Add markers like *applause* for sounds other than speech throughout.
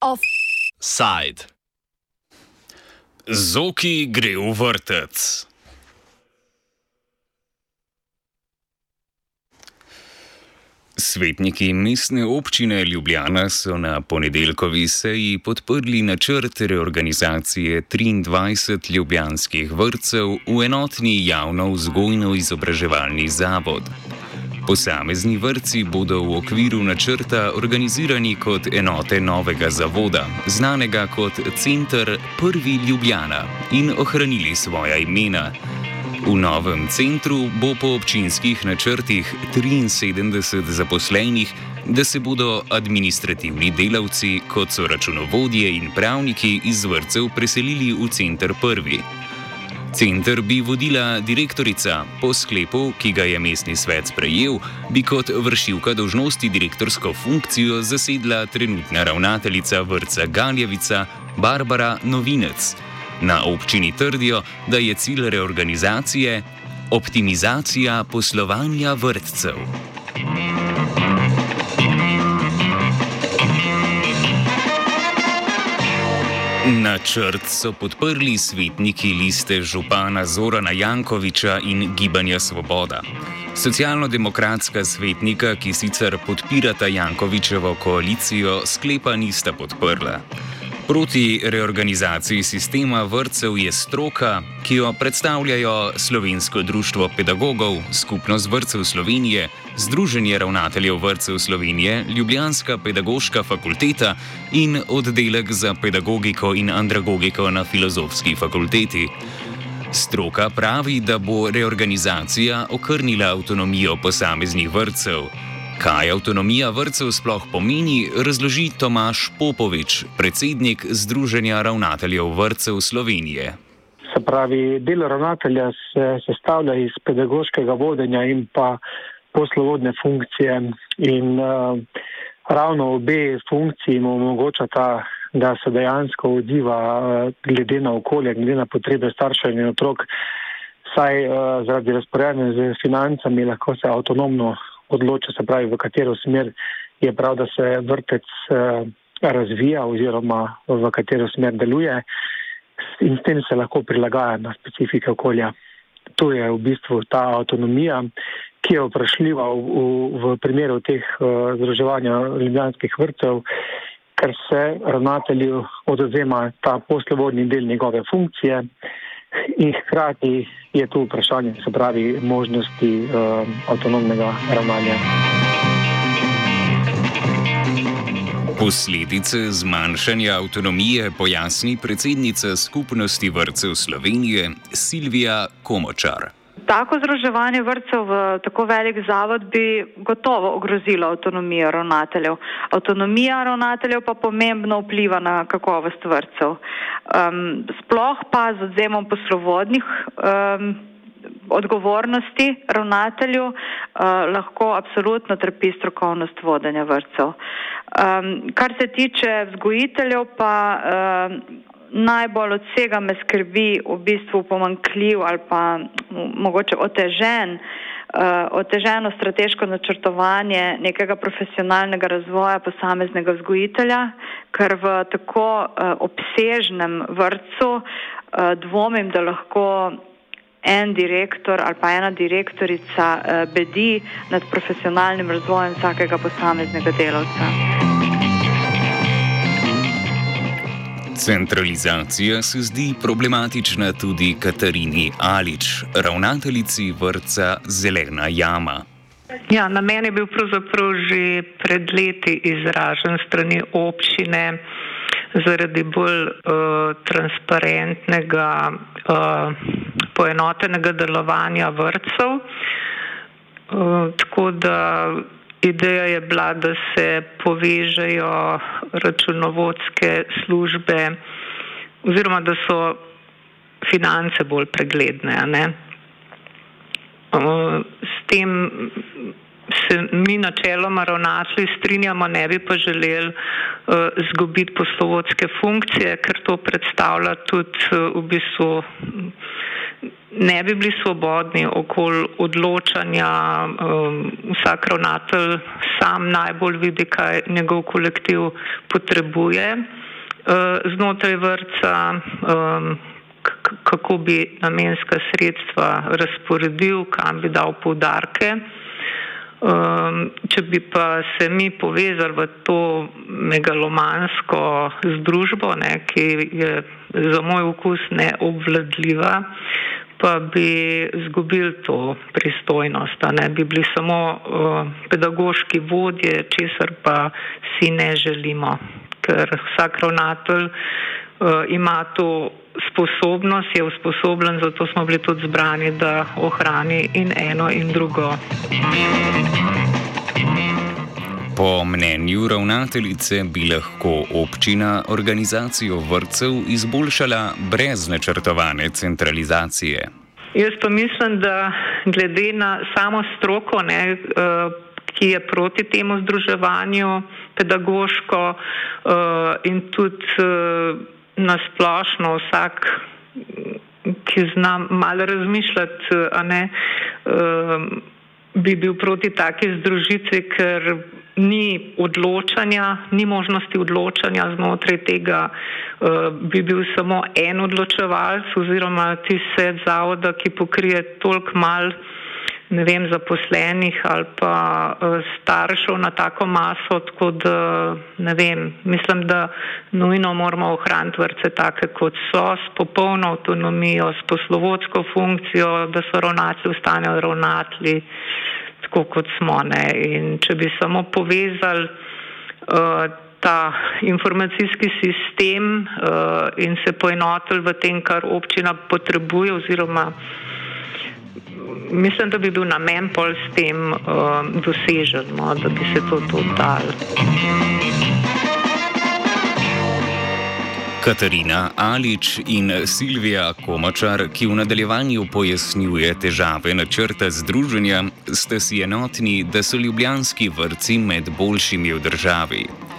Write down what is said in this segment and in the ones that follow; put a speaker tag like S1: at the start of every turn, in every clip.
S1: Offside. Zoki gre v vrtec. Svetniki mestne občine Ljubljana so na ponedeljkovi seji podprli načrt reorganizacije 23 ljubljanskih vrtcev v enotni javno vzgojno-izobraževalni zavod. Posamezni vrtci bodo v okviru načrta organizirani kot enote novega zavoda, znanega kot Center Prvi Ljubljana, in ohranili svoja imena. V novem centru bo po občinskih načrtih 73 zaposlenih, da se bodo administrativni delavci, kot so računovodje in pravniki iz vrtcev, preselili v center prvi. Center bi vodila direktorica, po sklepu, ki ga je mestni svet sprejel, bi kot vršilka dožnosti direktorsko funkcijo zasedla trenutna ravnateljica vrca Galjevica Barbara Novinec. Na občini trdijo, da je cilj reorganizacije optimizacija poslovanja vrtcev. Načrt so podprli svetniki liste župana Zorana Jankoviča in Gibanja Svoboda. Socialno-demokratska svetnika, ki sicer podpirata Jankovičevo koalicijo, sklepa nista podprla. Proti reorganizaciji sistema vrtcev je stroka, ki jo predstavljajo Slovensko društvo pedagogov, Skupnost vrtcev Slovenije, Združenje ravnateljev vrtcev Slovenije, Ljubljanska pedagoška fakulteta in oddelek za pedagogiko in andragogiko na Filozofski fakulteti. Stroka pravi, da bo reorganizacija okrnila avtonomijo posameznih vrtcev. Kaj avtonomija vrtcev sploh pomeni, razloži Tomaš Popovič, predsednik Združenja ravnateljev vrtcev Slovenije.
S2: Se pravi, delo ravnatelja se sestavlja iz pedagoškega vodenja in pa poslovodne funkcije. In uh, ravno obe funkciji mu omogočata, da se dejansko odziva uh, glede na okolje, glede na potrebe staršev in otrok. Saj uh, zaradi razporejanja z financami lahko se avtonomno odloča, se pravi, v katero smer je prav, da se vrtec uh, razvija oziroma v katero smer deluje in s tem se lahko prilagaja na specifike okolja. To je v bistvu ta avtonomija, ki je vprašljiva v, v, v primeru teh uh, združevanja ljubljanskih vrtcev, ker se ravnatelju odozema ta poslovodni del njegove funkcije. In hkrati je tu vprašanje, se pravi, možnosti uh, avtonomnega ravnanja.
S1: Posledice zmanjšanja avtonomije pojasni predsednica skupnosti vrtcev Slovenije Silvija Komočar.
S3: Tako združevanje vrtcev v tako velik zavod bi gotovo ogrozilo avtonomijo ravnateljev. Avtonomija ravnateljev pa pomembno vpliva na kakovost vrtcev. Um, sploh pa z odzemom poslovodnih um, odgovornosti ravnatelju uh, lahko absolutno trpi strokovnost vodenja vrtcev. Um, kar se tiče vzgojiteljev pa. Um, najbolj od vsega me skrbi v bistvu pomankljiv ali pa mogoče otežen, uh, oteženo strateško načrtovanje nekega profesionalnega razvoja posameznega vzgojitelja, ker v tako uh, obsežnem vrtu uh, dvomim, da lahko en direktor ali pa ena direktorica uh, bedi nad profesionalnim razvojem vsakega posameznega delavca.
S1: Centralizacija se zdi problematična tudi Katarini Alič, ravnateljici vrca Zelena jama.
S4: Ja, na meni je bil pravzaprav že pred leti izražen strani občine zaradi bolj uh, transparentnega, uh, poenotenega delovanja vrtcev. Uh, tako da Ideja je bila, da se povežejo računovodske službe oziroma da so finance bolj pregledne. S tem se mi načeloma ravnatelji strinjamo, ne bi pa želeli uh, zgubiti poslovodske funkcije, ker to predstavlja tudi uh, v bistvu ne bi bili svobodni okoli odločanja, um, vsak ravnatelj sam najbolj vidi, kaj njegov kolektiv potrebuje uh, znotraj vrca, um, kako bi namenska sredstva razporedil, kam bi dal poudarke. Um, če bi pa se mi povezali v to megalomansko združbo, ne, ki je za moj okus neobvladljiva, pa bi izgubili to pristojnost, ne bi bili samo uh, pedagoški vodje, česar pa si ne želimo, ker vsak ravnatelj ima to sposobnost, je usposobljen, zato smo bili tudi zbrani, da ohrani in eno in drugo.
S1: Po mnenju ravnateljice bi lahko občina organizacijo vrtcev izboljšala brez načrtovane centralizacije.
S4: Jaz pa mislim, da glede na samo stroko, ne, eh, ki je proti temu združevanju pedagoško eh, in tudi nasplošno vsak, ki zna malo razmišljati, ne, um, bi bil proti taki združitvi, ker ni odločanja, ni možnosti odločanja znotraj tega, uh, bi bil samo en odločevalc oziroma ti svet zavoda, ki pokrije toliko mal ne vem, zaposlenih ali pa uh, staršev na tako maso, tako da ne vem, mislim, da nujno moramo ohraniti vrce take, kot so, s popolno avtonomijo, s poslovodsko funkcijo, da so ravnatelji ostanejo ravnatelji, tako kot smo. Ne. In če bi samo povezali uh, ta informacijski sistem uh, in se poenotili v tem, kar občina potrebuje oziroma mislim, da bi bil namen pol s tem uh, dosežen, no, da bi se to tudi dal.
S1: Katarina Alič in Silvija Komačar, ki v nadaljevanju pojasnjuje težave načrta združenja, ste si enotni, da so ljubljanski vrci med boljšimi v državi.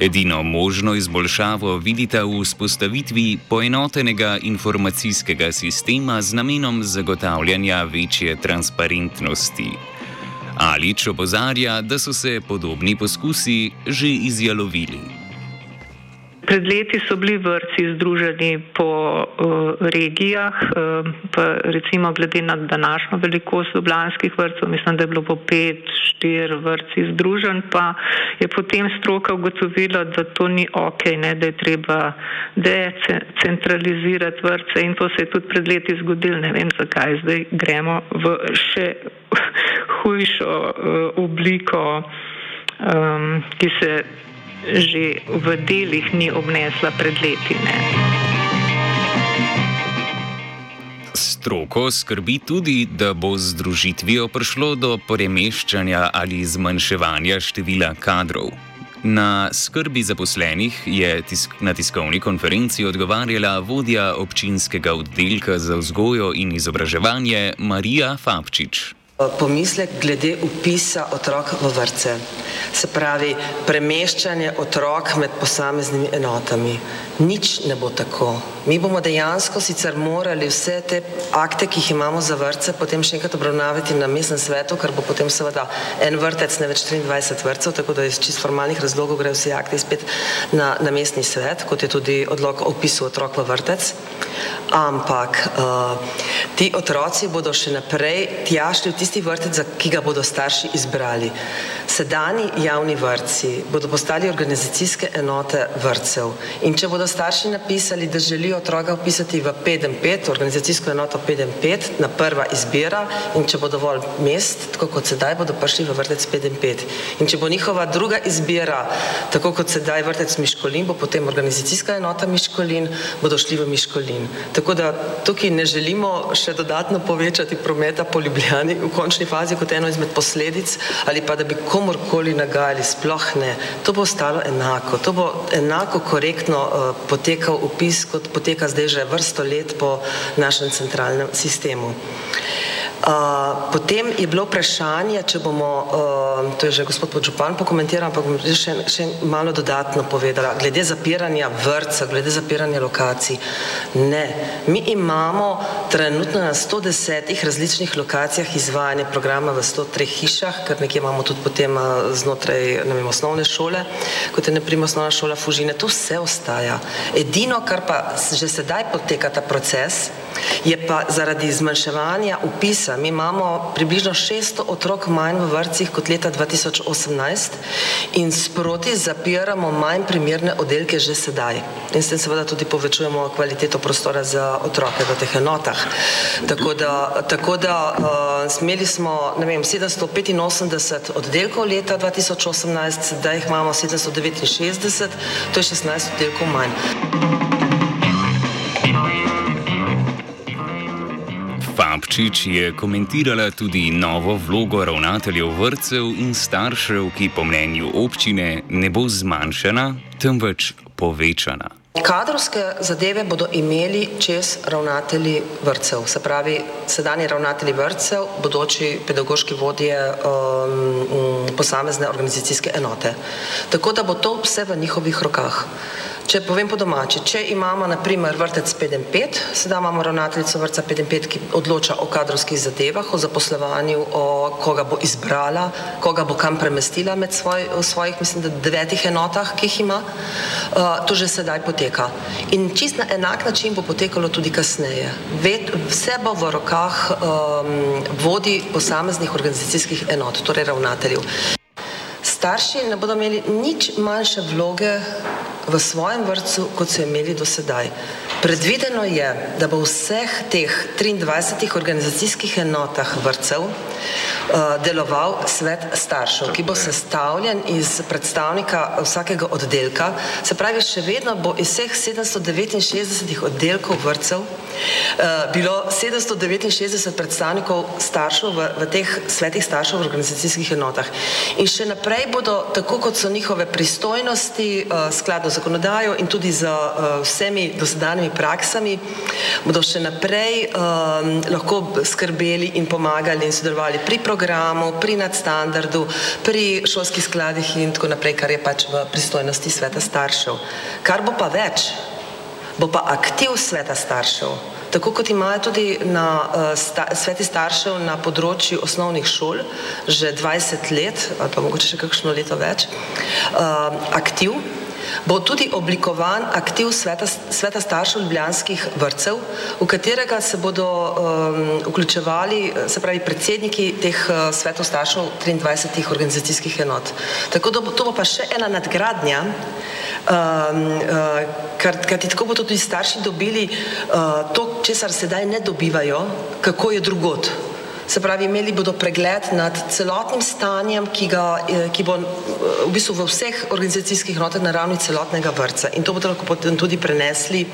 S1: Edino možno izboljšavo vidite v vzpostavitvi poenotenega informacijskega sistema z namenom zagotavljanja večje transparentnosti. Alič opozarja, da so se podobni poskusi že izjalovili.
S4: Pred leti so bili vrci združeni po uh, regijah, uh, pa recimo glede na današnjo velikost ljubljanskih vrtcev, mislim, da je bilo po pet, štir vrci združen, pa je potem stroka ugotovila, da to ni ok, ne, da je treba decentralizirati vrce in to se je tudi pred leti zgodilo, ne vem zakaj, zdaj gremo v še hujšo uh, obliko, um, ki se že v delih ni obnesla pred leti. Ne.
S1: Stroko skrbi tudi, da bo z združitvijo prišlo do premeščanja ali zmanjševanja števila kadrov. Na skrbi zaposlenih je tisk na tiskovni konferenci odgovarjala vodja občinskega oddelka za vzgojo in izobraževanje Marija Fabčič.
S5: Pomislek glede upisa otrok v vrce, se pravi premeščanje otrok med posameznimi enotami. Nič ne bo tako. Mi bomo dejansko sicer morali vse te akte, ki jih imamo za vrce, potem še enkrat obravnavati na mestnem svetu, ker bo potem seveda en vrtec, ne več 23 vrtcev, tako da iz čist formalnih razlogov grejo vsi akti spet na, na mestni svet, kot je tudi odlog o upisu otrok v vrtec. Ampak uh, ti otroci bodo še naprej tjašli v tisti vrtec, ki ga bodo starši izbrali. Sedani javni vrtci bodo postali organizacijske enote vrtcev in če bodo starši napisali, da želijo otroka upisati v 5-5, organizacijsko enoto 5-5, na prva izbira in če bo dovolj mest, tako kot sedaj, bodo prišli v vrtec 5-5. In če bo njihova druga izbira, tako kot sedaj vrtec Miškolin, bo potem organizacijska enota Miškolin, bodo šli v Miškolin. Tako da tukaj ne želimo še dodatno povečati prometa po Ljubljani končni fazi kot eno izmed posledic ali pa da bi komorkoli nagajali, sploh ne. To bo ostalo enako, to bo enako korektno uh, potekal upis, kot poteka zdaj že vrsto let po našem centralnem sistemu. Potem je bilo vprašanje, če bomo, uh, to je že gospod Podžupan pokomentiral, ampak bom še, še malo dodatno povedala, glede zapiranja vrca, glede zapiranja lokacij. Ne, mi imamo trenutno na 110 različnih lokacijah izvajanje programa v 103 hišah, ker nekje imamo tudi potem znotraj ne vem, osnovne šole, kot je naprimer osnovna šola Fužine, to vse ostaja. Edino, kar pa že sedaj poteka ta proces, je pa zaradi zmanjševanja upisa Mi imamo približno 600 otrok manj v vrtcih kot leta 2018 in sproti zapiramo manj primerne oddelke že sedaj. In s tem seveda tudi povečujemo kvaliteto prostora za otroke v teh enotah. Tako da, tako da uh, imeli smo, ne vem, 785 oddelkov leta 2018, zdaj jih imamo 769, to je 16 oddelkov manj.
S1: Fabčič je komentirala tudi novo vlogo ravnateljev vrtcev in staršev, ki po mnenju občine ne bo zmanjšana, temveč povečana.
S5: Kadrovske zadeve bodo imeli čez ravnatelji vrtcev, se pravi, sedajni ravnatelji vrtcev, bodoči pedagoški vodje um, posamezne organizacijske enote. Tako da bo to vse v njihovih rokah. Če povem po domači, če imamo naprimer vrtec 5-5, sedaj imamo ravnateljico vrtca 5-5, ki odloča o kadrovskih zadevah, o zaposlovanju, o koga bo izbrala, koga bo kam premestila med svoj, svojih, mislim, da devetih enotah, ki jih ima, uh, to že sedaj poteka. In čist na enak način bo potekalo tudi kasneje. Ved, vse bo v rokah um, vodi posameznih organizacijskih enot, torej ravnateljev. Starši ne bodo imeli nič manjše vloge v svojem vrtu, kot so imeli do sedaj. Predvideno je, da bo v vseh teh 23 organizacijskih enotah vrtcev deloval svet staršev, ki bo sestavljen iz predstavnika vsakega oddelka. Se pravi, še vedno bo iz vseh 769 oddelkov vrtcev uh, bilo 769 predstavnikov staršev v, v teh svetih staršev v organizacijskih enotah. In še naprej bodo, tako kot so njihove pristojnosti, uh, skladno z zakonodajo in tudi z vsemi dosedanjimi praksami, bodo še naprej lahko skrbeli in pomagali in sodelovali pri programu, pri nadstandardu, pri šolskih skladih in tako naprej, kar je pač v pristojnosti sveta staršev. Kar bo pa več, bo pa aktiv sveta staršev. Tako kot imajo tudi na uh, sta, sveti staršev na področju osnovnih šol že 20 let ali pa mogoče še kakšno leto več, uh, aktiv bo tudi oblikovan aktiv sveta, sveta staršev ljubljanskih vrtcev, v katerega se bodo um, vključevali, se pravi, predsedniki teh uh, svetov staršev 23 organizacijskih enot. Tako da bo, to bo pa še ena nadgradnja, um, uh, ker, ker ti tako bodo tudi starši dobili uh, to, česar sedaj ne dobivajo, kako je drugot. Se pravi, imeli bodo pregled nad celotnim stanjem, ki, ga, eh, ki bo eh, v bistvu v vseh organizacijskih notah na ravni celotnega vrca. In to bodo lahko potem tudi prenesli,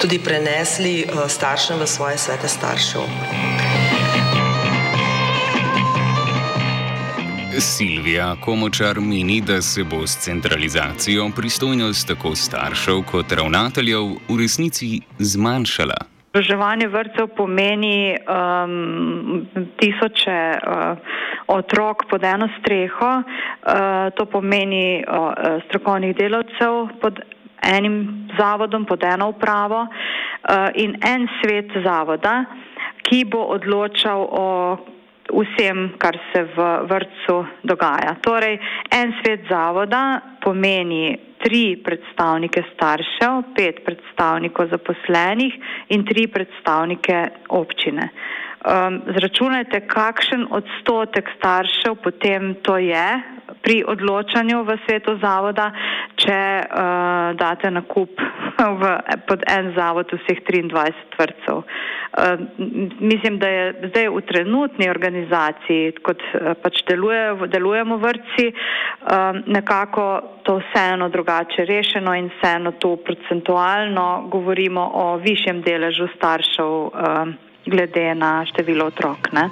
S5: tudi prenesli eh, staršem v svoje svete staršev.
S1: Silvija Komočar meni, da se bo s centralizacijo pristojnost tako staršev kot ravnateljev v resnici zmanjšala.
S3: Združevanje vrtcev pomeni um, tisoče uh, otrok pod eno streho, uh, to pomeni uh, strokovnih delavcev pod enim zavodom, pod eno upravo uh, in en svet zavoda, ki bo odločal o vsem, kar se v vrtcu dogaja. Torej, en svet zavoda pomeni tri predstavnike staršev, pet predstavnikov zaposlenih in tri predstavnike občine. Um, zračunajte, kakšen odstotek staršev potem to je pri odločanju v svetu zavoda, če uh, date na kup v, pod en zavod vseh 23 vrtcev. Uh, mislim, da je zdaj v trenutni organizaciji, kot uh, pač deluje, delujemo vrtci, uh, nekako to vseeno drugače rešeno in vseeno tu procentualno govorimo o višjem deležu staršev glede na število otrok. Ne?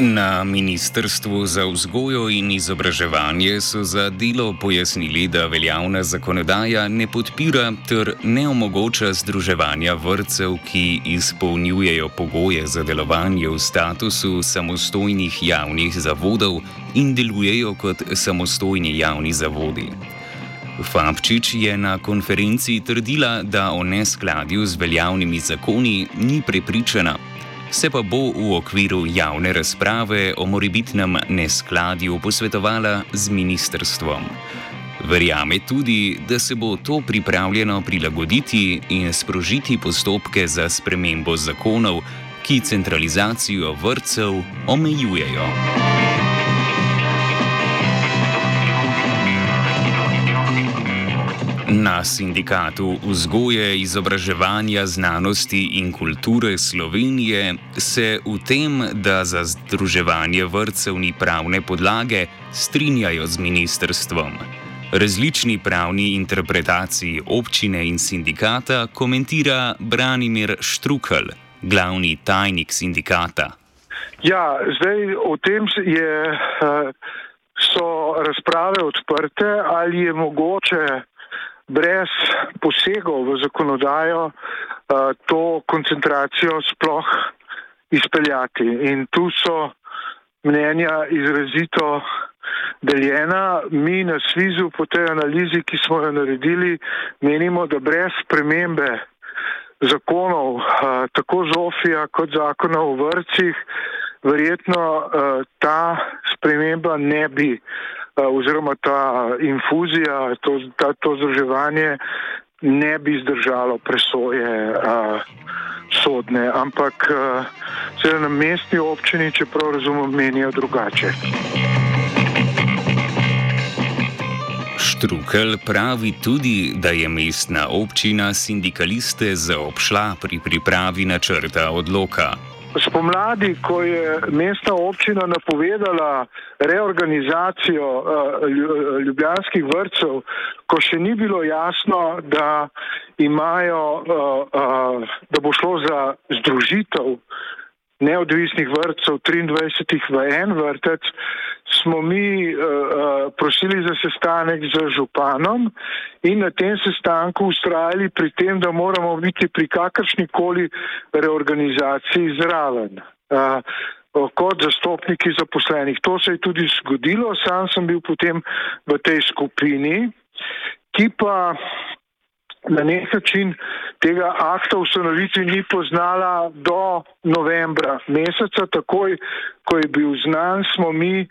S1: Na Ministrstvu za vzgojo in izobraževanje so za delo pojasnili, da veljavna zakonodaja ne podpira ter ne omogoča združevanja vrtcev, ki izpolnjujejo pogoje za delovanje v statusu samostojnih javnih zavodov in delujejo kot samostojni javni zavodi. Fabčič je na konferenci trdila, da o neskladju z veljavnimi zakoni ni prepričana se pa bo v okviru javne razprave o morebitnem neskladju posvetovala z ministrstvom. Verjame tudi, da se bo to pripravljeno prilagoditi in sprožiti postopke za spremembo zakonov, ki centralizacijo vrtcev omejujejo. Na sindikatu vzgoje, izobraževanja, znanosti in kulture Slovenije se v tem, da za združevanje vrtcev ni pravne podlage, strinjajo z ministrstvom. Različni pravni interpretaciji občine in sindikata komentira Branimir Štrukel, glavni tajnik sindikata.
S6: Ja, zdaj o tem je, eh, so razprave odprte, ali je mogoče brez posegov v zakonodajo uh, to koncentracijo sploh izpeljati. In tu so mnenja izrazito deljena. Mi na Svizu po tej analizi, ki smo jo naredili, menimo, da brez spremembe zakonov, uh, tako Zofija kot zakona o vrcih, verjetno uh, ta sprememba ne bi oziroma ta infuzija, to, ta, to združevanje ne bi zdržalo presoje a, sodne, ampak seveda na mestni občini, čeprav razumem, menijo drugače.
S1: Štrukel pravi tudi, da je mestna občina sindikaliste zaobšla pri pripravi načrta odloka.
S6: Spomladi, ko je mestna občina napovedala reorganizacijo uh, ljubljanskih vrtcev, ko še ni bilo jasno, da, imajo, uh, da bo šlo za združitev neodvisnih vrtcev 23 v en vrtec, smo mi uh, prosili za sestanek z županom in na tem sestanku ustrajali pri tem, da moramo biti pri kakršnikoli reorganizaciji zraven. Uh, kot zastopniki zaposlenih. To se je tudi zgodilo, sam sem bil potem v tej skupini, ki pa na nek način tega akta ustanovitvi ni poznala do novembra meseca, takoj, ko je bil znan, smo mi,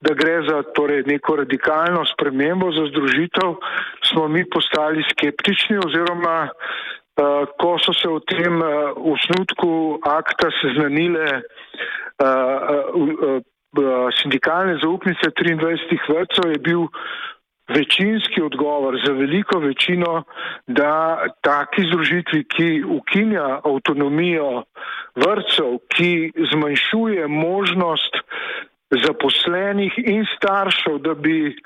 S6: da gre za torej, neko radikalno spremembo za združitev, smo mi postali skeptični oziroma uh, ko so se v tem uh, usnutku akta seznanile uh, uh, uh, sindikalne zaupnice 23 vrtcev, je bil večinski odgovor za veliko večino, da taki združitvi, ki ukinja avtonomijo vrtcev, ki zmanjšuje možnost zaposlenih in staršev, da bi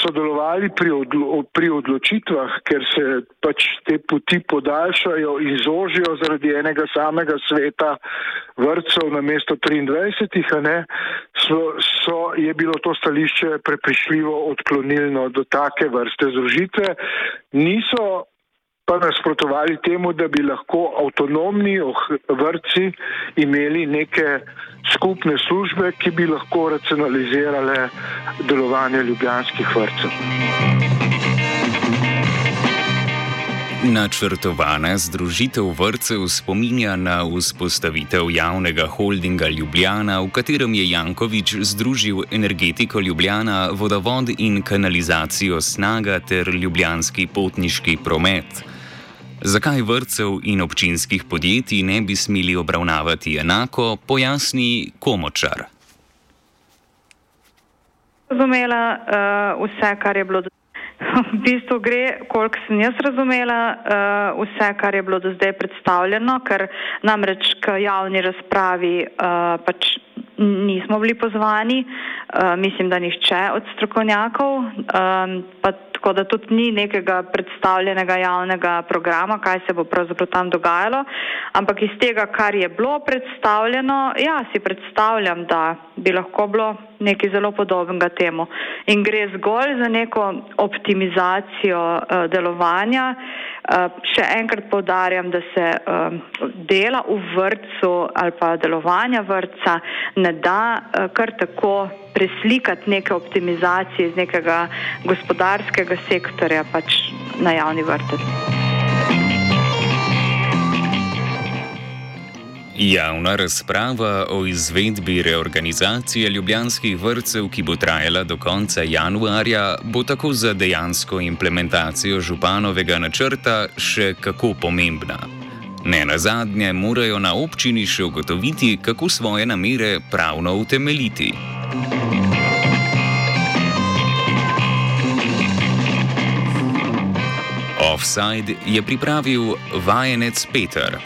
S6: sodelovali pri, odlo pri odločitvah, ker se pač te poti podaljšajo in zožijo zaradi enega samega sveta vrtcev na mesto 23, ne, so, so, je bilo to stališče prepričljivo odklonilno do take vrste združitve. Niso pa nasprotovali temu, da bi lahko avtonomni vrtci imeli neke skupne službe, ki bi lahko racionalizirale delovanje ljubljanskih vrtcev.
S1: Načrtovana združitev vrtcev spominja na vzpostavitev javnega holdinga Ljubljana, v katerem je Jankovič združil energetiko Ljubljana, vodovod in kanalizacijo snaga ter ljubljanski potniški promet. Zakaj vrtcev in občinskih podjetij ne bi smeli obravnavati enako, pojasni Komočar.
S3: Razumela uh, vse, kar je bilo do zdaj. *laughs* V bistvu gre, koliko sem jaz razumela, uh, vse, kar je bilo do zdaj predstavljeno, ker namreč k javni razpravi uh, pač nismo bili pozvani, uh, mislim, da nišče od strokovnjakov, um, pa tako da tudi ni nekega predstavljenega javnega programa, kaj se bo pravzaprav tam dogajalo, ampak iz tega, kar je bilo predstavljeno, ja, si predstavljam, da bi lahko bilo nekaj zelo podobnega temu. In gre zgolj za neko optimizacijo uh, delovanja. Uh, še enkrat povdarjam, da se uh, dela v vrtu ali pa delovanja vrtca ne da uh, kar tako preslikati neke optimizacije iz nekega gospodarskega sektorja pač na javni vrtec.
S1: Javna razprava o izvedbi reorganizacije ljubljanskih vrtcev, ki bo trajala do konca januarja, bo tako za dejansko implementacijo županovega načrta še kako pomembna. Ne na zadnje, morajo na občini še ugotoviti, kako svoje namere pravno utemeljiti. Offside je pripravil vajenec Peter.